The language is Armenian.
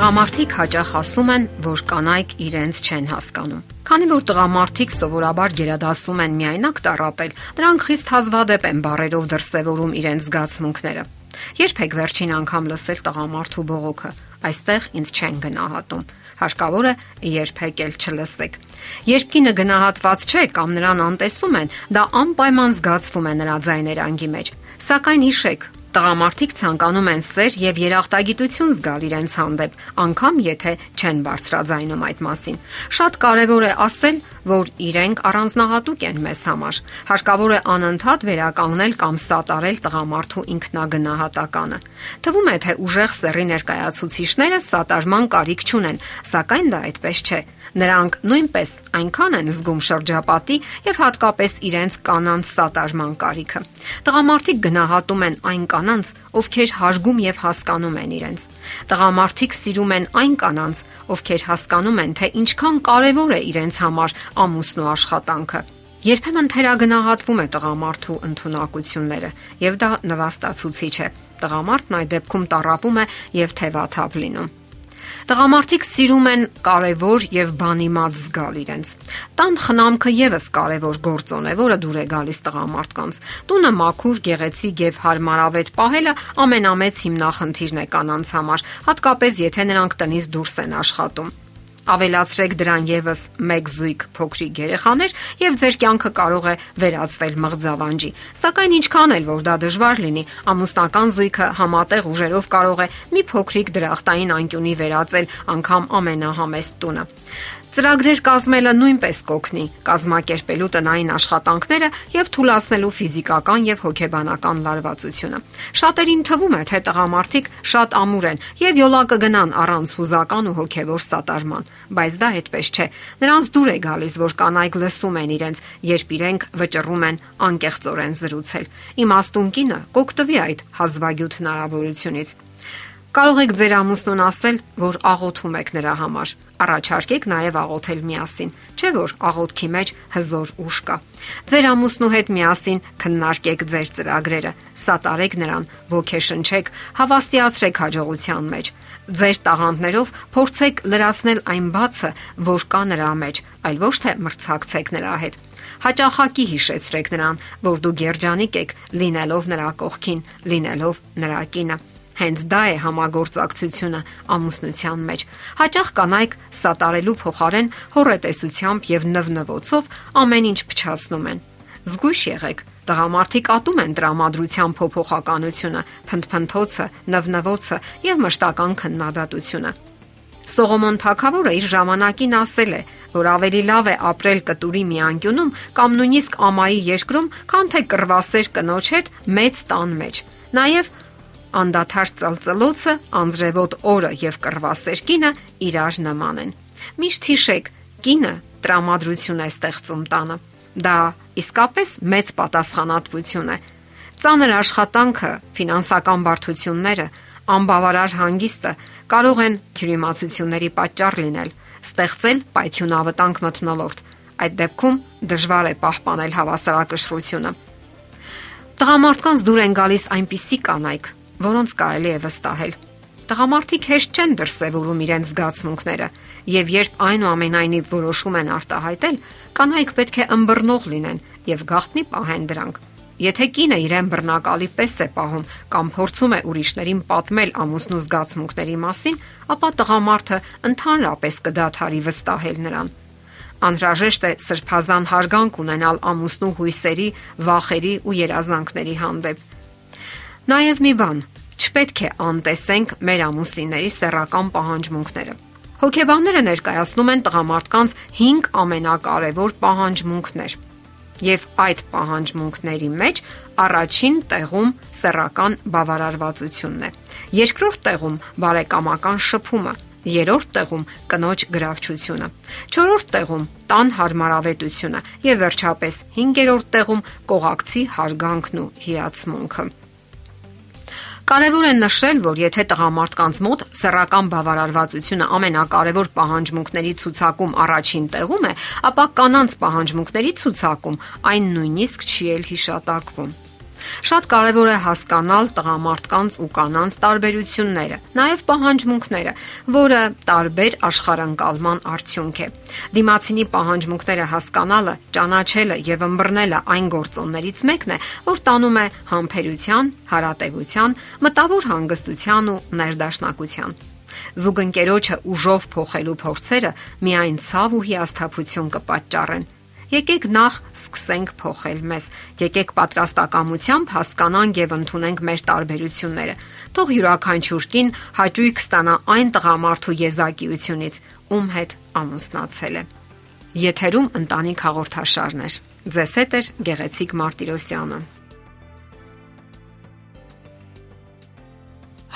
Տղամարդիկ հաճախ ասում են, որ կանայք իրենց չեն հասկանում։ Քանի որ տղամարդիկ սովորաբար գերադասում են միայնակ տարապել, նրանք խիստ հազվադեպ են բարերով դրսևորում իրենց զգացմունքները։ Երբեք վերջին անգամ լսել տղամարդու բողոքը. այստեղ ինձ չեն գնահատում։ Հարկավոր է երբեք էլ չլսեք։ Երբ կինը գնահատված չէ կամ նրան անտեսում են, դա անպայման զգացվում է նրա ձայներանգի մեջ։ Սակայն հիշեք, Տղամարդիկ ցանկանում են սեր եւ երախտագիտություն զգալ իրենց հանդեպ, անկամ եթե չեն բարձրաձայնում այդ մասին։ Շատ կարեւոր է ասել, որ իրենք առանձնահատուկ են մեզ համար։ Հարկավոր է անընդհատ վերականգնել կամ սատարել տղամարդու ինքնագնահատականը։ Թվում է, թե ուժեղ սերի ներկայացուցիչները սատարման կարիք չունեն, սակայն դա այդպես չէ։ Նրանք նույնպես այնքան են զգում շրջապատի եւ հատկապես իրենց կանանց սատարման կարիքը։ Տղամարդիկ գնահատում են այն կանանց, ովքեր հարգում եւ հասկանում են իրենց։ Տղամարդիկ սիրում են այն կանանց, ովքեր հասկանում են, թե ինչքան կարեւոր է իրենց համար ամուսնու աշխատանքը։ Երբեմն թերագնահատվում է տղամարդու ընտունակությունները, եւ դա նվաստացուցիչ է։ Տղամարդն այդ դեպքում տարապում է եւ թևաթափ լինում։ Տղամարդիկ սիրում են կարևոր եւ բանիմաց զգալ իրենց։ Տան խնամքը եւս կարևոր գործոն է, որը դուր է գալիս տղամարդկանց։ Տունը մաքուր, գեղեցիկ եւ հարմարավետ պահելը ամենամեծ հիմնախնդիրն է կանանց համար, հատկապես եթե նրանք տնից դուրս են աշխատում ավելացրեք դրան եւս մեկ զույգ փոքրիկ երեխաներ եւ ձեր կյանքը կարող է վերածվել մղձավանջի։ Սակայն ինչքան էլ որ դա դժվար լինի, ամուսնական զույգը համատեղ ուժերով կարող է մի փոքրիկ դրախտային անկյունի վերածել անգամ ամենահամեստ տունը։ Ծրագրեր կազմելը նույնպես կօգնի կազմակերպելու տնային աշխատանքները եւ թույլատնելու ֆիզիկական եւ հոգեբանական լարվածությունը։ Շատերին թվում է, թե տղամարդիկ շատ ամուր են եւ յոլա կգնան առանց հուզական ու հոգեվոր սատարման, բայց դա այդպես չէ։ Նրանց դուր է գալիս, որ կանայք լսում են իրենց, երբ իրենք վճռում են անկեղծորեն զրուցել։ Իմաստուն կինը կօգտվի այդ հազվագյուտ հնարավորությունից։ Կարող եք ձեր ամուսնուն ասել, որ աղոթում եք նրա համար։ Առաջարկեք նաև աղոթել միասին, չէ՞ որ աղոթքի մեջ հզոր ուժ կա։ Ձեր ամուսնու հետ միասին քննարկեք ձեր ծրագրերը, սատարեք նրան, ոգեշնչեք, հավաստիացրեք հաջողության մեջ։ Ձեր տաղանդներով փորձեք լրացնել այն բացը, որ կա նրա մեջ, այլ ոչ թե մրցակցեք նրա հետ հաճախակի հիշեցրեք նրան, որ դու երջանիկ եք լինելով նրա կողքին, լինելով նրա կինը։ Հենց դա է համագործակցությունը ամուսնության մեջ։ Հաճախ կանայք սատարելու փոխարեն հորետեսությամբ եւ նվնվոցով ամեն ինչ փչացնում են։ Զգույշ եղեք, Տղամարդիկ ատում են տրամադրության փոփոխականությունը, փնփնթոցը, նվնվոցը եւ մշտական քննադատությունը։ Սողոմոն Թագավորը իր ժամանակին ասել է, որ ավելի լավ է ապրել կտուրի մի անկյունում կամ նույնիսկ ամայի երկրում, քան թե կռվասեր կնոջ հետ մեծ տան մեջ։ Նաև անդադար ծլծլոցը, անձրևոտ օրը եւ կռվասեր կինը իրար նման են։ Միշտ հիշեք, կինը տրամադրություն է ստեղծում տանը։ Դա իսկապես մեծ պատասխանատվություն է։ Ծանր աշխատանքը, ֆինանսական բարդությունները, անբավարար հանգիստը կարող են թյուրիմացությունների պատճառ լինել, ստեղծել պայթյունավտանգ մթնոլորտ։ Այդ դեպքում դժվար է պահպանել հավասարակշռությունը։ Տղամարդկանց դուր են գալիս այնպիսի կանայք, որոնց կարելի է վստահել։ Տղամարդիկ հեշտ չեն դրսևորում իրենց զգացմունքները, եւ երբ այնուամենայնիվ որոշում են արտահայտել, կանայք պետք է ըմբռնող լինեն եւ գաղտնի պահեն դրանք։ Եթե կինը իրեն բռնակալի պես է պահում կամ փորձում է ուրիշներին պատմել ամուսնու զգացմունքների մասին, ապա տղամարդը ընդհանրապես կդադարի վստահել նրան։ Անհրաժեշտ է սրբազան հարգանք ունենալ ամուսնու հույսերի, վախերի ու երազանքների հանդեպ Նաև մի բան, չպետք է անտեսենք մեր ամուսինների սեռական պահանջմունքները։ Հոգեբանները ներկայացնում են տղամարդկանց 5 ամենակարևոր պահանջմունքներ։ Եվ այդ պահանջմունքների մեջ առաջին տեղում սեռական բավարարվածությունն է։ Երկրորդ տեղում բարեկամական շփումը, երրորդ տեղում կնոջ գրավչությունը, չորրորդ տեղում տան հարմարավետությունը եւ վերջապես հինգերորդ տեղում կողակցի հարգանքն ու հիացմունքը։ Կարևոր է նշել, որ եթե տղամարդկանց մոտ սեռական բավարարվածությունը ամենակարևոր պահանջմունքների ցուցակում առաջին տեղում է, ապա կանանց պահանջմունքների ցուցակում այն նույնիսկ չի էլ հիշատակվում։ Շատ կարևոր է հասկանալ տղամարդկանց ու կանանց տարբերությունները, նաև պահանջմունքները, որը տարբեր աշխարհանկալման արդյունք է։ Դիմացինի պահանջմունքները հասկանալը, ճանաչելը եւ ըմբռնելը այն գործոններից մեկն է, որ տանում է համբերության, հարատեվության, մտավոր հանգստության ու ներդաշնակության։ Զուգընկերոջը ուժով փոխելու փորձերը միայն ցավ ու հիասթափություն կպատճառեն Եկեք նախ սկսենք փոխել մեզ։ Եկեք պատրաստակամությամբ հասկանանք եւ ընդունենք մեր տարբերությունները։ Թող յուրաքանչյուր կին հաճույք ստանա այն տղամարդու եզակիությունից, ում հետ ամուսնացել է։ Եթերում ընտանիք հաղորդաշարն է։ Ձեզ հետ է Գեղեցիկ Մարտիրոսյանը։